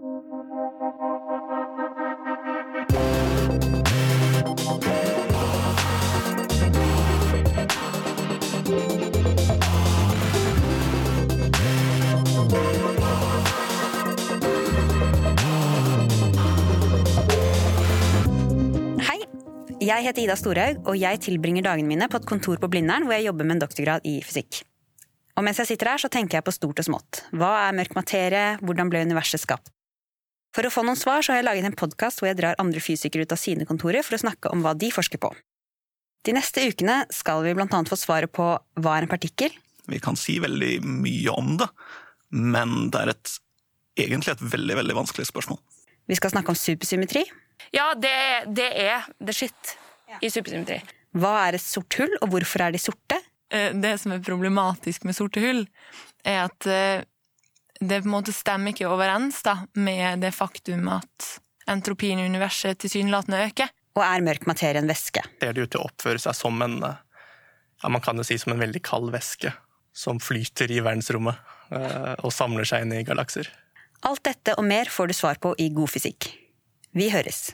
Jeg heter Ida Storhaug, og jeg tilbringer dagene mine på et kontor på Blindern hvor jeg jobber med en doktorgrad i fysikk. Og mens jeg sitter her, så tenker jeg på stort og smått. Hva er mørk materie? Hvordan ble universet skapt? For å få noen svar så har jeg laget en podkast hvor jeg drar andre fysikere ut av sine kontorer for å snakke om hva de forsker på. De neste ukene skal vi blant annet få svaret på hva er en partikkel, Vi kan si veldig mye om det, men det er et, egentlig et veldig veldig vanskelig spørsmål. vi skal snakke om supersymmetri, Ja, det, er- det er the shit i supersymmetri. hva er et sort hull, og hvorfor er de sorte? Eh, Det som er problematisk med sorte hull, er at eh, det på en måte stemmer ikke overens da, med det faktum at entropien i universet tilsynelatende øker. Og er mørk materie en væske? Ser det jo til å oppføre seg som en ja, man kan jo si som en veldig kald væske som flyter i verdensrommet eh, og samler seg inn i galakser. Alt dette og mer får du svar på i God fysikk. Vi høres!